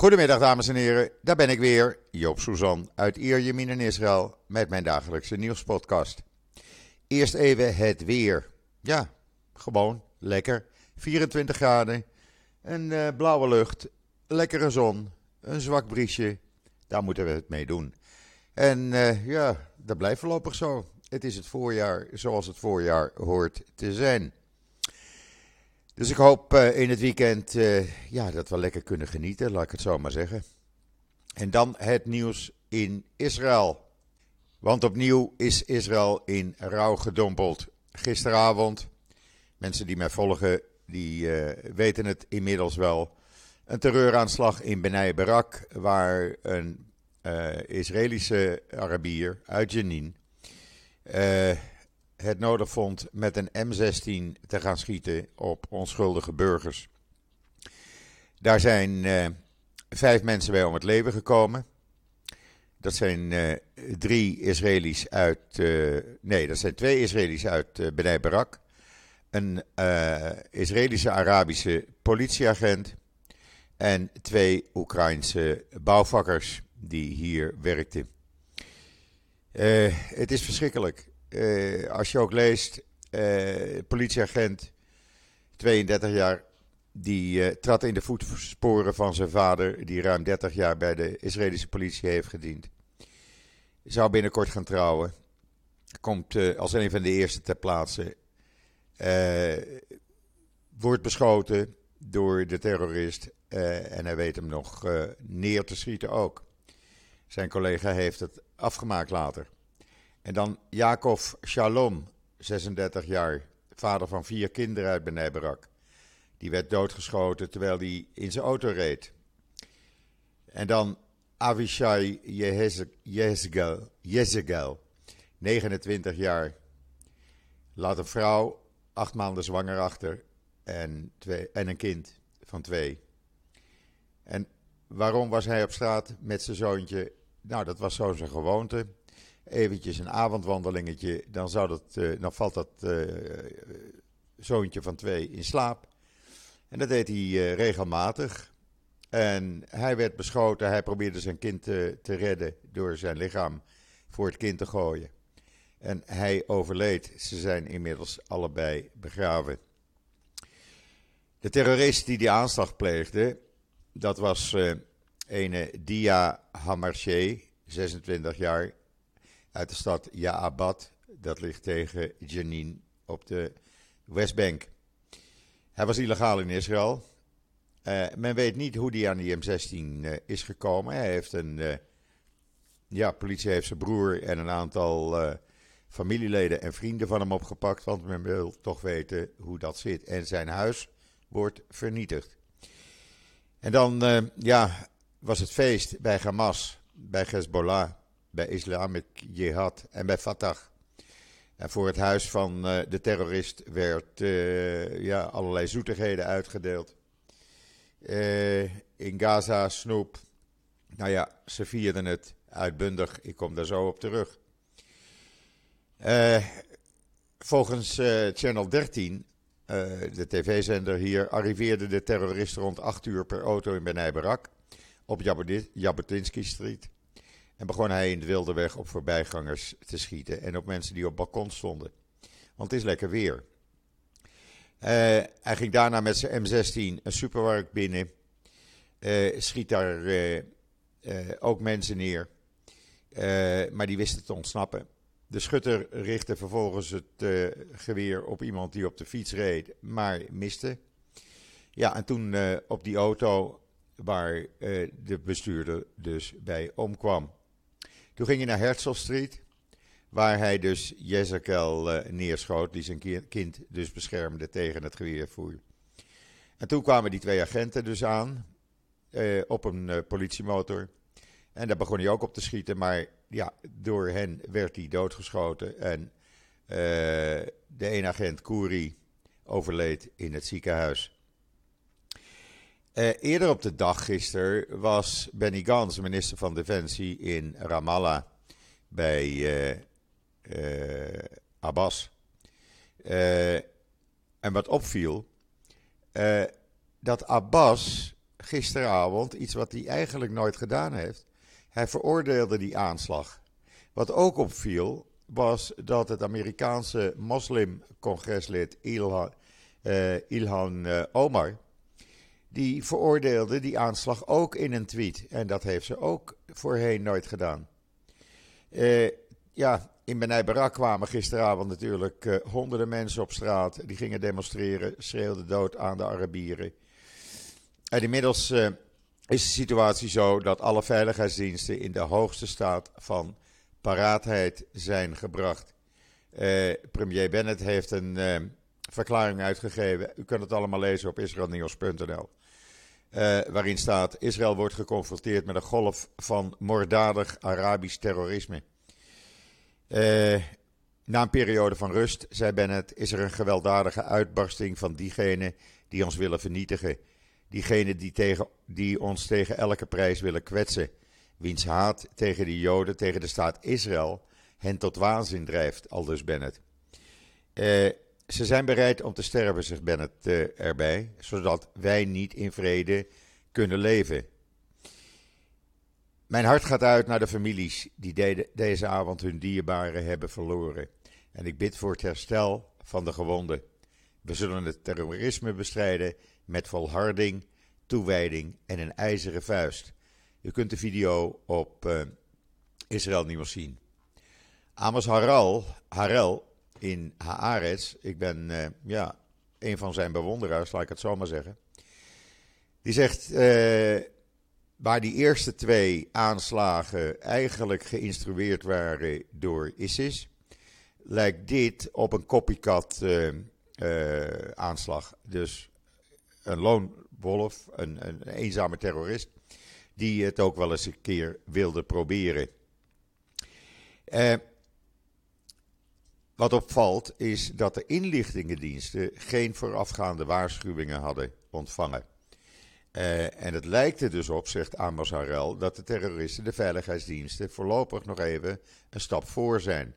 Goedemiddag dames en heren, daar ben ik weer, Joop Suzan uit Ierjemien in Israël met mijn dagelijkse nieuwspodcast. Eerst even het weer. Ja, gewoon lekker. 24 graden, een uh, blauwe lucht, lekkere zon, een zwak briesje. Daar moeten we het mee doen. En uh, ja, dat blijft voorlopig zo. Het is het voorjaar zoals het voorjaar hoort te zijn. Dus ik hoop uh, in het weekend uh, ja, dat we lekker kunnen genieten, laat ik het zo maar zeggen. En dan het nieuws in Israël. Want opnieuw is Israël in rouw gedompeld. Gisteravond, mensen die mij volgen, die uh, weten het inmiddels wel. Een terreuraanslag in Benai Barak, waar een Israëlische Arabier uit Jenin het nodig vond met een M16 te gaan schieten op onschuldige burgers. Daar zijn uh, vijf mensen bij om het leven gekomen. Dat zijn uh, drie Israëli's uit. Uh, nee, dat zijn twee Israëli's uit uh, Barak. Een Israëlische Arabische politieagent. En twee Oekraïnse bouwvakkers die hier werkten. het is verschrikkelijk. Uh, als je ook leest, uh, politieagent, 32 jaar, die uh, trad in de voetsporen van zijn vader, die ruim 30 jaar bij de Israëlische politie heeft gediend. Zou binnenkort gaan trouwen. Komt als een van de eerste ter plaatse. wordt beschoten door de terrorist. en hij weet hem nog neer te schieten ook. Zijn collega heeft het afgemaakt later. En dan Jacob Shalom, 36 jaar, vader van vier kinderen uit Benai Barak. Die werd doodgeschoten terwijl hij in zijn auto reed. En dan Avishai Jezegel, 29 jaar. Laat een vrouw acht maanden zwanger achter en, twee, en een kind van twee. En waarom was hij op straat met zijn zoontje? Nou, dat was zo zijn gewoonte eventjes een avondwandelingetje, dan, zou dat, dan valt dat uh, zoontje van twee in slaap. En dat deed hij uh, regelmatig. En hij werd beschoten, hij probeerde zijn kind te, te redden door zijn lichaam voor het kind te gooien. En hij overleed. Ze zijn inmiddels allebei begraven. De terrorist die die aanslag pleegde, dat was uh, ene Dia Hamarché, 26 jaar, uit de stad Jaabad. Dat ligt tegen Jenin op de Westbank. Hij was illegaal in Israël. Uh, men weet niet hoe hij aan die M16 uh, eh, is gekomen. Hij heeft een. Uh, ja, politie heeft zijn broer en een aantal familieleden en vrienden van hem opgepakt. Want men wil toch weten hoe dat zit. En zijn huis wordt vernietigd. En dan ja, was het feest bij Hamas, bij Hezbollah bij Islamic Jihad en bij Fatah. En voor het huis van uh, de terrorist werd uh, ja, allerlei zoetigheden uitgedeeld. Uh, in Gaza snoep. Nou ja, ze vierden het uitbundig. Ik kom daar zo op terug. volgens Channel 13, de tv-zender hier, arriveerde de terrorist rond 8 uur per auto in Benai Barak op Jabotinsky Street. En begon hij in de wilde weg op voorbijgangers te schieten en op mensen die op balkon stonden. Want het is lekker weer. Uh, hij ging daarna met zijn M16 een supermarkt binnen. Uh, schiet daar uh, ook mensen neer. maar die wisten te ontsnappen. De schutter richtte vervolgens het geweer op iemand die op de fiets reed, maar miste. Ja, en toen op die auto waar de bestuurder dus bij omkwam. Toen ging hij naar Herzl Street, waar hij dus Jezekel uh, neerschoot, die zijn kind dus beschermde tegen het geweervoer. En toen kwamen die twee agenten dus aan uh, op een uh, politiemotor. En daar begon hij ook op te schieten, maar ja, door hen werd hij doodgeschoten. En de ene agent, Kouri, overleed in het ziekenhuis. Uh, eerder op de dag gisteren was Benny Gantz, minister van Defensie, in Ramallah bij uh, uh, Abbas. en wat opviel, dat Abbas gisteravond iets wat hij eigenlijk nooit gedaan heeft. Hij veroordeelde die aanslag. Wat ook opviel, was dat het Amerikaanse moslimcongreslid Ilhan, Ilhan Omar. Die veroordeelde die aanslag ook in een tweet. En dat heeft ze ook voorheen nooit gedaan. Uh, ja, in Benai Barak kwamen gisteravond natuurlijk uh, honderden mensen op straat. Die gingen demonstreren, schreeuwden dood aan de Arabieren. En inmiddels uh, is de situatie zo dat alle veiligheidsdiensten in de hoogste staat van paraatheid zijn gebracht. Premier Bennett heeft een verklaring uitgegeven. U kunt het allemaal lezen op israelnieuws.nl. waarin staat: Israël wordt geconfronteerd met een golf van moorddadig Arabisch terrorisme. Uh, na een periode van rust, zei Bennett, is er een gewelddadige uitbarsting van diegenen die ons willen vernietigen. Diegenen die, die ons tegen elke prijs willen kwetsen. Wiens haat tegen de Joden, tegen de staat Israël, hen tot waanzin drijft, aldus Bennett. Uh, ze zijn bereid om te sterven, zegt Bennett uh, erbij, zodat wij niet in vrede kunnen leven. Mijn hart gaat uit naar de families die de, deze avond hun dierbaren hebben verloren. En ik bid voor het herstel van de gewonden. We zullen het terrorisme bestrijden met volharding, toewijding en een ijzeren vuist. U kunt de video op uh, Israël Nieuws zien. Amos Harel, Harel in Haaretz, ik ben uh, ja, een van zijn bewonderaars, laat ik het zo maar zeggen. Die zegt. Uh, Waar die eerste twee aanslagen eigenlijk geïnstrueerd waren door ISIS, lijkt dit op een copycat uh, aanslag. Dus een loonwolf, een, een, eenzame terrorist, die het ook wel eens een keer wilde proberen. Uh, wat opvalt is dat de inlichtingendiensten geen voorafgaande waarschuwingen hadden ontvangen. Uh, en het lijkt er dus op, zegt Amos Harel, dat de terroristen, de veiligheidsdiensten, voorlopig nog even een stap voor zijn.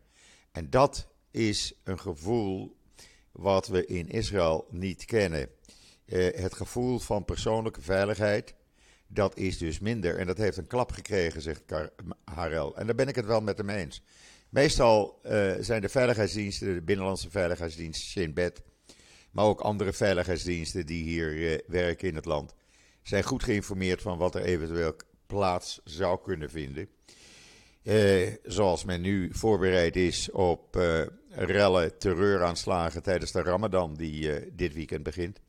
En dat is een gevoel wat we in Israël niet kennen. Uh, het gevoel van persoonlijke veiligheid, dat is dus minder. En dat heeft een klap gekregen, zegt Harel. En daar ben ik het wel met hem eens. Meestal uh, zijn de veiligheidsdiensten, de Binnenlandse Veiligheidsdienst, Shin Bet, maar ook andere veiligheidsdiensten die hier werken in het land zijn goed geïnformeerd van wat er eventueel plaats zou kunnen vinden. Eh, zoals men nu voorbereid is op rellen, terreuraanslagen tijdens de Ramadan, die dit weekend begint.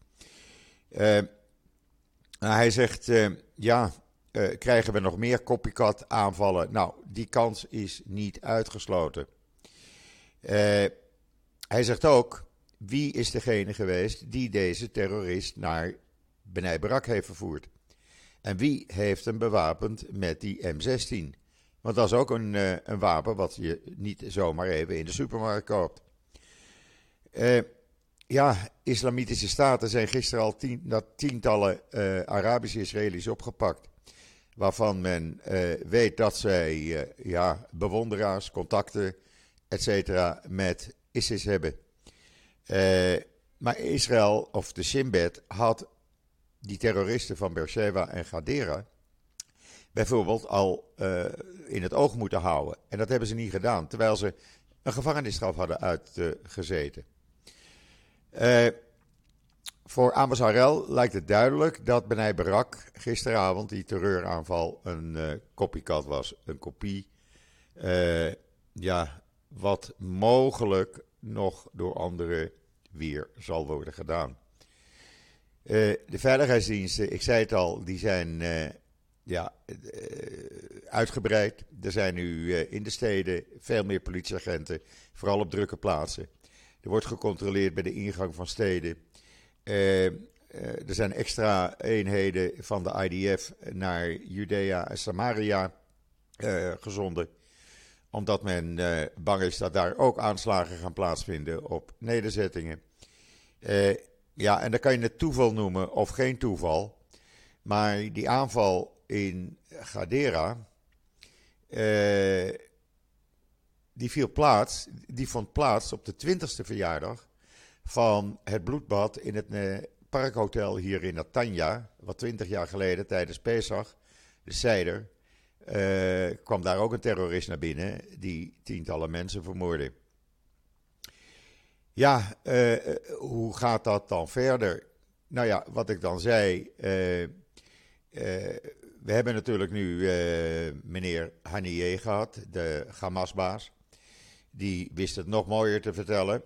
hij zegt: ja, krijgen we nog meer copycat aanvallen? Nou, die kans is niet uitgesloten. hij zegt ook: wie is degene geweest die deze terrorist naar Benai Barak heeft vervoerd. En wie heeft hem bewapend met die M16? Want dat is ook een, uh, een wapen wat je niet zomaar even in de supermarkt koopt. Ja, islamitische staten zijn gisteren al tien, dat tientallen Arabische Israëli's opgepakt. Waarvan men weet dat zij ja, bewonderaars, contacten, etc. met ISIS hebben. maar Israël, of de Shin had die terroristen van Beersheba en Gadera bijvoorbeeld al in het oog moeten houden. En dat hebben ze niet gedaan, terwijl ze een gevangenisstraf hadden uitgezeten. Uh, voor Amos lijkt het duidelijk dat Benai Barak gisteravond die terreuraanval een uh, copycat was. Een kopie, ja, wat mogelijk nog door anderen weer zal worden gedaan. Uh, de veiligheidsdiensten, ik zei het al, die zijn ja, uitgebreid. Er zijn nu in de steden veel meer politieagenten, vooral op drukke plaatsen. Er wordt gecontroleerd bij de ingang van steden. Er zijn extra eenheden van de IDF naar Judea en Samaria gezonden. Omdat men bang is dat daar ook aanslagen gaan plaatsvinden op nederzettingen. Ja, en dan kan je het toeval noemen of geen toeval. Maar die aanval in Gadera, die viel plaats, die vond plaats op de 20ste verjaardag van het bloedbad in het uh, parkhotel hier in Natanja, wat twintig jaar geleden tijdens Pesach, de Seider, uh, kwam daar ook een terrorist naar binnen die tientallen mensen vermoordde. Ja, uh, hoe gaat dat dan verder? Nou ja, wat ik dan zei. We hebben natuurlijk nu meneer Haniyeh gehad, de Hamasbaas. Die wist het nog mooier te vertellen.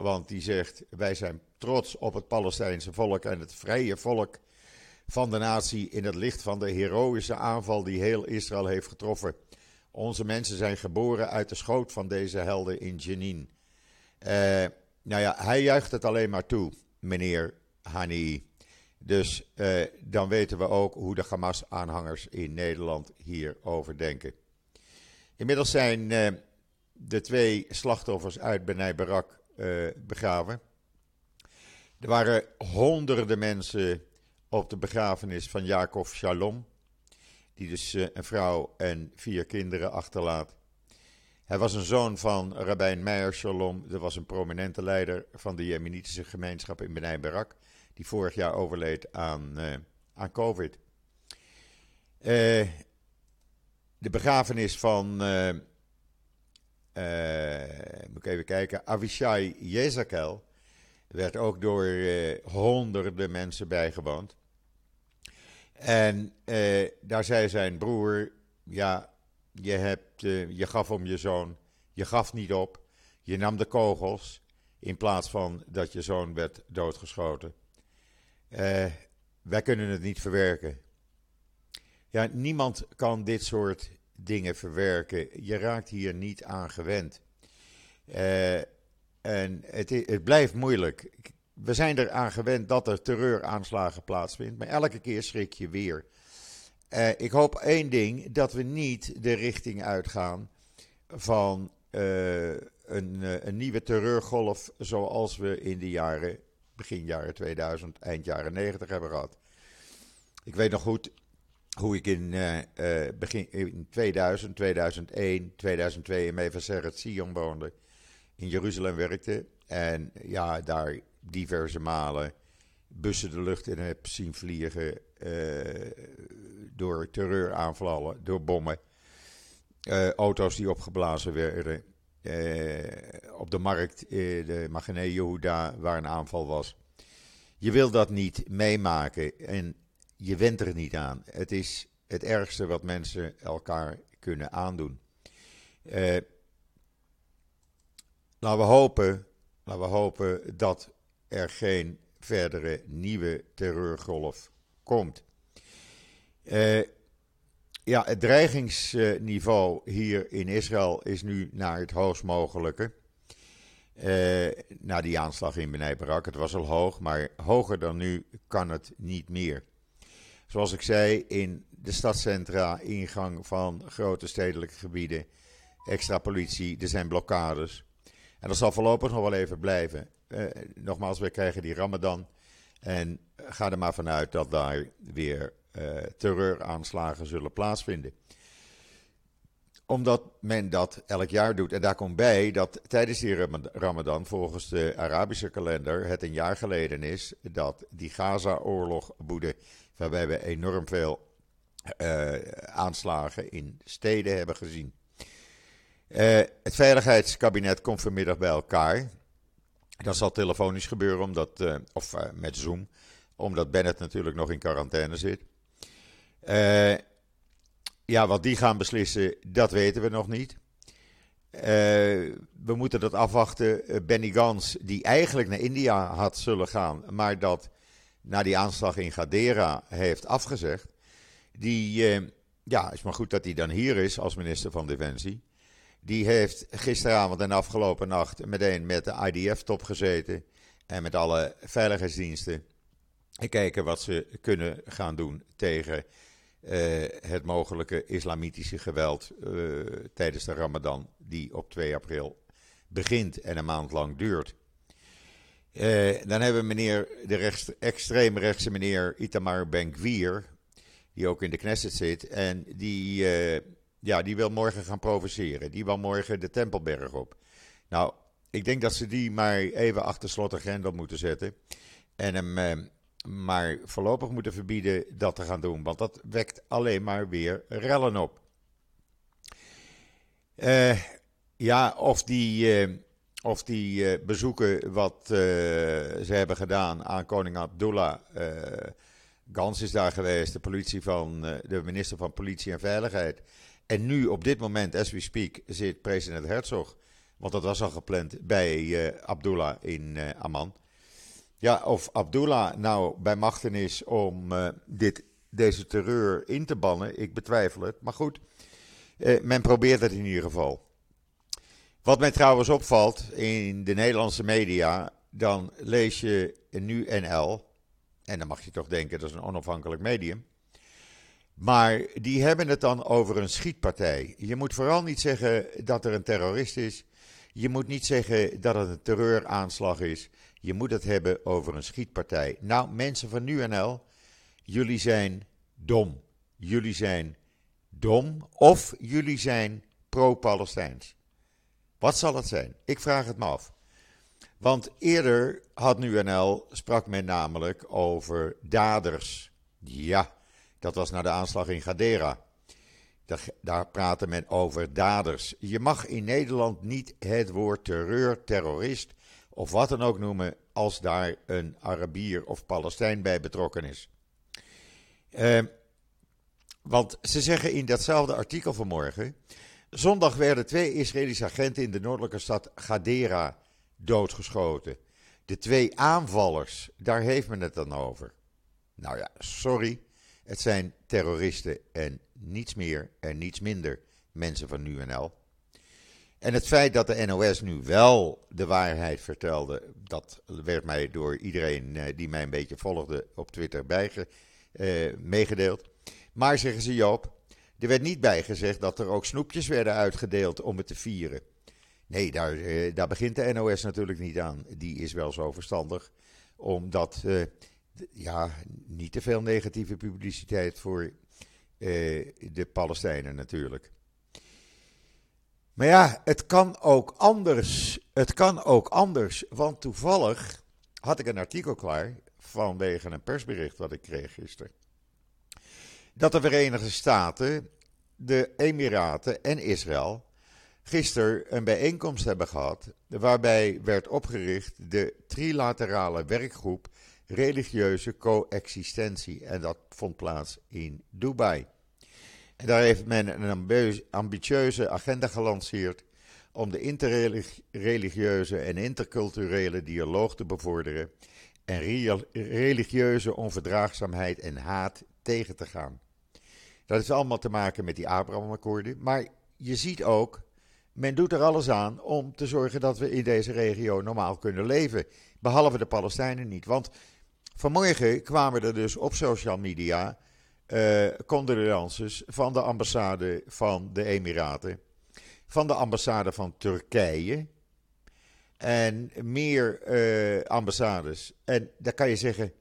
Want die zegt: Wij zijn trots op het Palestijnse volk en het vrije volk van de natie in het licht van de heroïsche aanval die heel Israël heeft getroffen. Onze mensen zijn geboren uit de schoot van deze helden in Jenin. Uh, nou ja, hij juicht het alleen maar toe, meneer Hani. Dus uh, dan weten we ook hoe de Hamas-aanhangers in Nederland hierover denken. Inmiddels zijn uh, de twee slachtoffers uit Benai Barak begraven. Er waren honderden mensen op de begrafenis van Jacob Shalom, die dus eh, een vrouw en vier kinderen achterlaat. Hij was een zoon van Rabijn Meijer Shalom, dat was een prominente leider van de Jemenitische gemeenschap in Benai Barak, die vorig jaar overleed aan, uh, aan COVID. De begrafenis van, moet even kijken, Avishai Jezakel werd ook door honderden mensen bijgewoond. En eh, daar zei zijn broer: Ja, je, hebt, uh, je gaf om je zoon, je gaf niet op, je nam de kogels in plaats van dat je zoon werd doodgeschoten. Wij kunnen het niet verwerken. Ja, niemand kan dit soort dingen verwerken. Je raakt hier niet aan gewend. En het, het blijft moeilijk we zijn eraan gewend dat er terreuraanslagen plaatsvinden, maar elke keer schrik je weer. Uh, ik hoop één ding, dat we niet de richting uitgaan van uh, een, een, nieuwe terreurgolf zoals we in de jaren, begin jaren 2000, eind jaren 90 hebben gehad. Ik weet nog goed hoe ik in, begin, in 2000, 2001, 2002 in Mevasseret Sion woonde, in Jeruzalem werkte. En ja, daar diverse malen bussen de lucht in heb zien vliegen uh, door terreuraanvallen, door bommen. Uh, auto's die opgeblazen werden. Uh, op de markt, de Magene Yehuda, waar een aanval was. Je wil dat niet meemaken en je went er niet aan. Het is het ergste wat mensen elkaar kunnen aandoen. Laten we hopen, we hopen dat er geen verdere nieuwe terreurgolf komt. Uh, ja, het dreigingsniveau hier in Israël is nu naar het hoogst mogelijke. Uh, na die aanslag in Benai Barak. Het was al hoog, maar hoger dan nu kan het niet meer. Zoals ik zei, in de stadcentra, ingang van grote stedelijke gebieden, extra politie, er zijn blokkades. En dat zal voorlopig nog wel even blijven. Uh, nogmaals, we krijgen die Ramadan. En ga er maar vanuit dat daar weer uh, terreuraanslagen zullen plaatsvinden. Omdat men dat elk jaar doet. En daar komt bij dat tijdens die Ramadan, volgens de Arabische kalender, het een jaar geleden is dat die Gaza-oorlog boede. Waarbij we enorm veel uh, aanslagen in steden hebben gezien. Uh, het Veiligheidskabinet komt vanmiddag bij elkaar. Dat zal telefonisch gebeuren, omdat, uh, of uh, met Zoom, omdat Bennett natuurlijk nog in quarantaine zit. Ja, wat die gaan beslissen, dat weten we nog niet. we moeten dat afwachten. Benny Gans, die eigenlijk naar India had zullen gaan, maar dat na die aanslag in Gadera heeft afgezegd. Die, ja, is maar goed dat hij dan hier is als minister van Defensie. Die heeft gisteravond en afgelopen nacht meteen met de IDF-top gezeten. En met alle veiligheidsdiensten. En kijken wat ze kunnen gaan doen tegen uh, het mogelijke islamitische geweld uh, tijdens de Ramadan, die op 2 april begint en een maand lang duurt. Uh, dan hebben we meneer, de rechts, extreemrechtse meneer Itamar Ben-Gvir, die ook in de Knesset zit. En die ja, die wil morgen gaan provoceren. Die wil morgen de Tempelberg op. Nou, ik denk dat ze die maar even achter slot en grendel moeten zetten. En hem eh, maar voorlopig moeten verbieden dat te gaan doen, want dat wekt alleen maar weer rellen op. Uh, ja, of die, uh, of die bezoeken wat ze hebben gedaan aan koning Abdullah. Gans is daar geweest, de, politie van, de minister van Politie en Veiligheid. En nu, op dit moment, as we speak, zit president Herzog. Want dat was al gepland bij Abdullah in Amman. Ja, of Abdullah nou bij machten is om uh, dit, deze terreur in te bannen, ik betwijfel het. Maar goed, men probeert het in ieder geval. Wat mij trouwens opvalt in de Nederlandse media, dan lees je nu NL. En dan mag je toch denken, dat is een onafhankelijk medium. Maar die hebben het dan over een schietpartij. Je moet vooral niet zeggen dat er een terrorist is. Je moet niet zeggen dat het een terreuraanslag is. Je moet het hebben over een schietpartij. Nou, mensen van NL, jullie zijn dom. Jullie zijn dom of jullie zijn pro-Palestijns. Wat zal het zijn? Ik vraag het me af. Want eerder had NL, sprak men namelijk over daders. Ja, dat was na de aanslag in Gadera. Daar, praatte men over daders. Je mag in Nederland niet het woord terreur, terrorist of wat dan ook noemen als daar een Arabier of Palestijn bij betrokken is. Uh, want ze zeggen in datzelfde artikel vanmorgen. Zondag werden twee Israëlische agenten in de noordelijke stad Gadera doodgeschoten. De twee aanvallers, daar heeft men het dan over. Nou ja, sorry. Het zijn terroristen en niets meer en niets minder mensen van NL. En het feit dat de NOS nu wel de waarheid vertelde, dat werd mij door iedereen eh, die mij een beetje volgde op Twitter bijge, uh, meegedeeld. Maar zeggen ze Joop, er werd niet bijgezegd dat er ook snoepjes werden uitgedeeld om het te vieren. Nee, daar, uh, daar begint de NOS natuurlijk niet aan. Die is wel zo verstandig, omdat uh, ja, niet te veel negatieve publiciteit voor de Palestijnen natuurlijk. Maar ja, het kan ook anders. Het kan ook anders. Want toevallig had ik een artikel klaar vanwege een persbericht wat ik kreeg gisteren. Dat de Verenigde Staten, de Emiraten en Israël gisteren een bijeenkomst hebben gehad. waarbij werd opgericht de trilaterale werkgroep religieuze coexistentie. En dat vond plaats in Dubai. En daar heeft men een ambitieuze agenda gelanceerd om de interreligieuze en interculturele dialoog te bevorderen en religieuze onverdraagzaamheid en haat tegen te gaan. Dat heeft allemaal te maken met die Abraham-akkoorden, maar je ziet ook, men doet er alles aan om te zorgen dat we in deze regio normaal kunnen leven, behalve de Palestijnen niet. Want vanmorgen kwamen er dus op social media uh, condolences van de ambassade van de Emiraten, van de ambassade van Turkije en meer uh, ambassades. En dan kan je zeggen: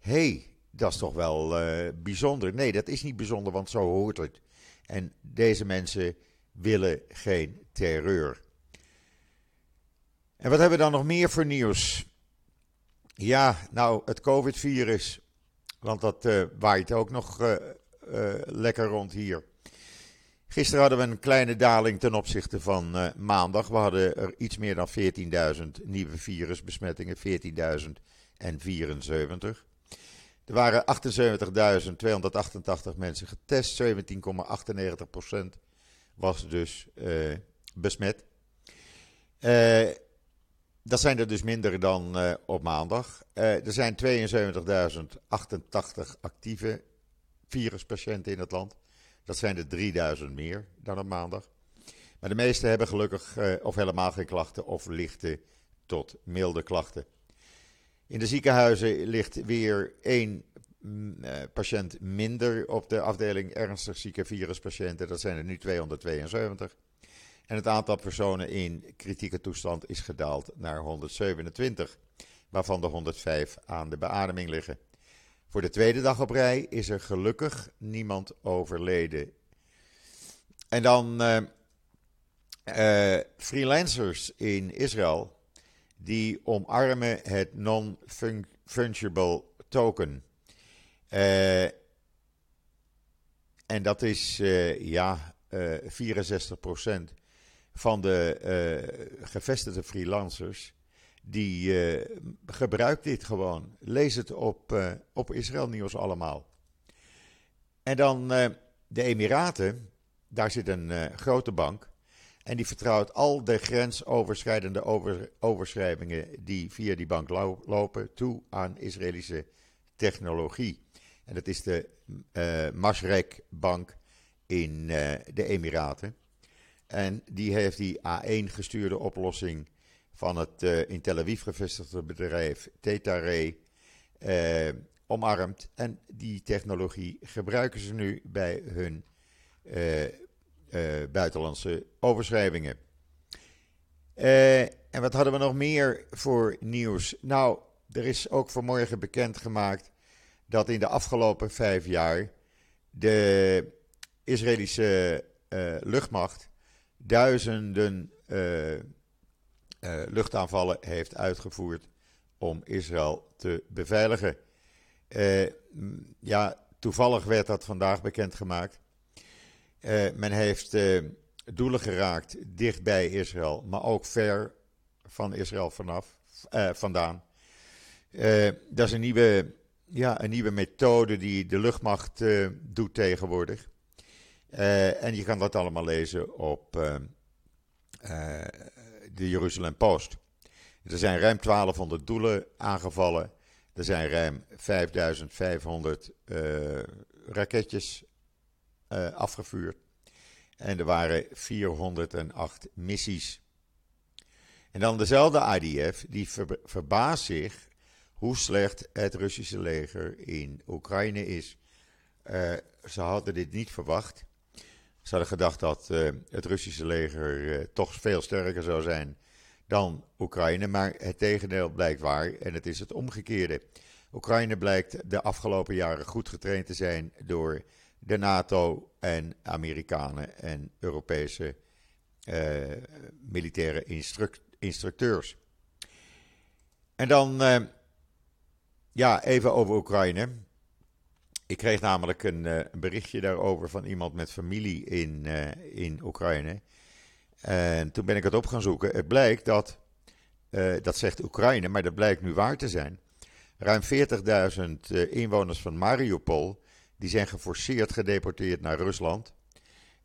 hey, dat is toch wel uh, bijzonder. Nee, dat is niet bijzonder, want zo hoort het. En deze mensen willen geen terreur. En wat hebben we dan nog meer voor nieuws? Ja, nou, het COVID-virus. Want dat uh, waait ook nog uh, uh, lekker rond hier. Gisteren hadden we een kleine daling ten opzichte van maandag. We hadden er iets meer dan 14.000 nieuwe virusbesmettingen, 14.074. Er waren 78.288 mensen getest, 17,98% was dus besmet. Dat zijn er dus minder dan uh, op maandag. Uh, er zijn 72.088 actieve viruspatiënten in het land. Dat zijn er 3000 meer dan op maandag. Maar de meeste hebben gelukkig uh, of helemaal geen klachten of lichte tot milde klachten. In de ziekenhuizen ligt weer één mm, patiënt minder op de afdeling ernstig zieke viruspatiënten. Dat zijn er nu 272. En het aantal personen in kritieke toestand is gedaald naar 127, waarvan de 105 aan de beademing liggen. Voor de tweede dag op rij is er gelukkig niemand overleden. En dan uh, uh, freelancers in Israël, die omarmen het non-fungible token. Uh, en dat is ja, uh, 64% van de gevestigde freelancers. Die gebruikt dit gewoon. Lees het op, op Israël Nieuws allemaal. En dan de Emiraten. Daar zit een grote bank. En die vertrouwt al de grensoverschrijdende over, overschrijvingen die via die bank lopen toe aan Israëlische technologie. En dat is de uh, Masrek Bank in uh, de Emiraten. En die heeft die A1 gestuurde oplossing van het uh, in Tel Aviv gevestigde bedrijf Tetare omarmd. En die technologie gebruiken ze nu bij hun buitenlandse overschrijvingen. en wat hadden we nog meer voor nieuws? Nou, er is ook vanmorgen bekendgemaakt dat in de afgelopen vijf jaar de Israëlische uh, luchtmacht duizenden uh, uh, luchtaanvallen heeft uitgevoerd om Israël te beveiligen. ja, toevallig werd dat vandaag bekendgemaakt. men heeft doelen geraakt dicht bij Israël, maar ook ver van Israël vanaf, vandaan. dat is een nieuwe ja, een nieuwe methode die de luchtmacht doet tegenwoordig. Uh, en je kan dat allemaal lezen op uh, de Jeruzalem Post. Er zijn ruim 1200 doelen aangevallen. Er zijn ruim 5500 raketjes afgevuurd. En er waren 408 missies. En dan dezelfde IDF, die ver, verbaast zich hoe slecht het Russische leger in Oekraïne is. Ze hadden dit niet verwacht. Ze hadden gedacht dat uh, het Russische leger uh, toch veel sterker zou zijn dan Oekraïne. Maar het tegendeel blijkt waar en het is het omgekeerde. Oekraïne blijkt de afgelopen jaren goed getraind te zijn door de NATO en Amerikanen en Europese militaire instruct instructeurs. En dan ja, even over Oekraïne. Ik kreeg namelijk een, uh, een, berichtje daarover van iemand met familie in, uh, in Oekraïne. En toen ben ik het op gaan zoeken. Het blijkt dat, uh, dat zegt Oekraïne, maar dat blijkt nu waar te zijn. Ruim 40.000 inwoners van Mariupol, die zijn geforceerd gedeporteerd naar Rusland.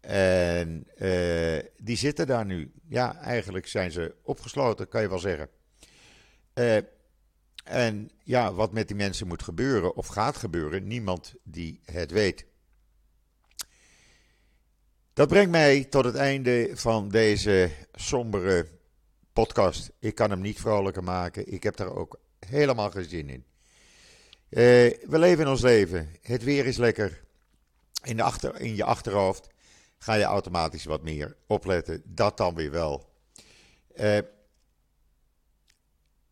En die zitten daar nu. Ja, eigenlijk zijn ze opgesloten, kan je wel zeggen. En ja, wat met die mensen moet gebeuren of gaat gebeuren, niemand die het weet. Dat brengt mij tot het einde van deze sombere podcast. Ik kan hem niet vrolijker maken. Ik heb daar ook helemaal geen zin in. Uh, we leven in ons leven. Het weer is lekker. In, de achter, in je achterhoofd ga je automatisch wat meer opletten. Dat dan weer wel. Uh,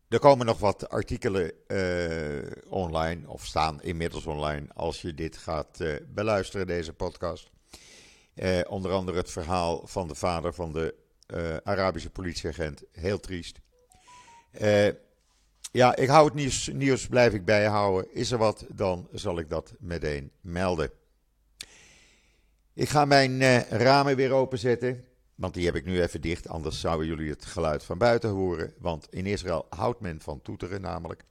er komen nog wat artikelen uh, online, of staan inmiddels online, als je dit gaat uh, beluisteren, deze podcast. Uh, onder andere het verhaal van de vader van de Arabische politieagent. Heel triest. ja, ik hou het nieuws, nieuws, blijf ik bijhouden. Is er wat, dan zal ik dat meteen melden. Ik ga mijn ramen weer openzetten. Want die heb ik nu even dicht, anders zouden jullie het geluid van buiten horen. Want in Israël houdt men van toeteren namelijk.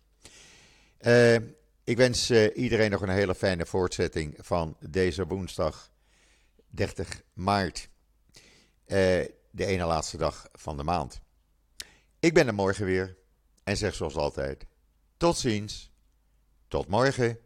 Uh, ik wens uh, iedereen nog een hele fijne voortzetting van deze woensdag 30 maart. Uh, de ene laatste dag van de maand. Ik ben er morgen weer en zeg zoals altijd: tot ziens, tot morgen.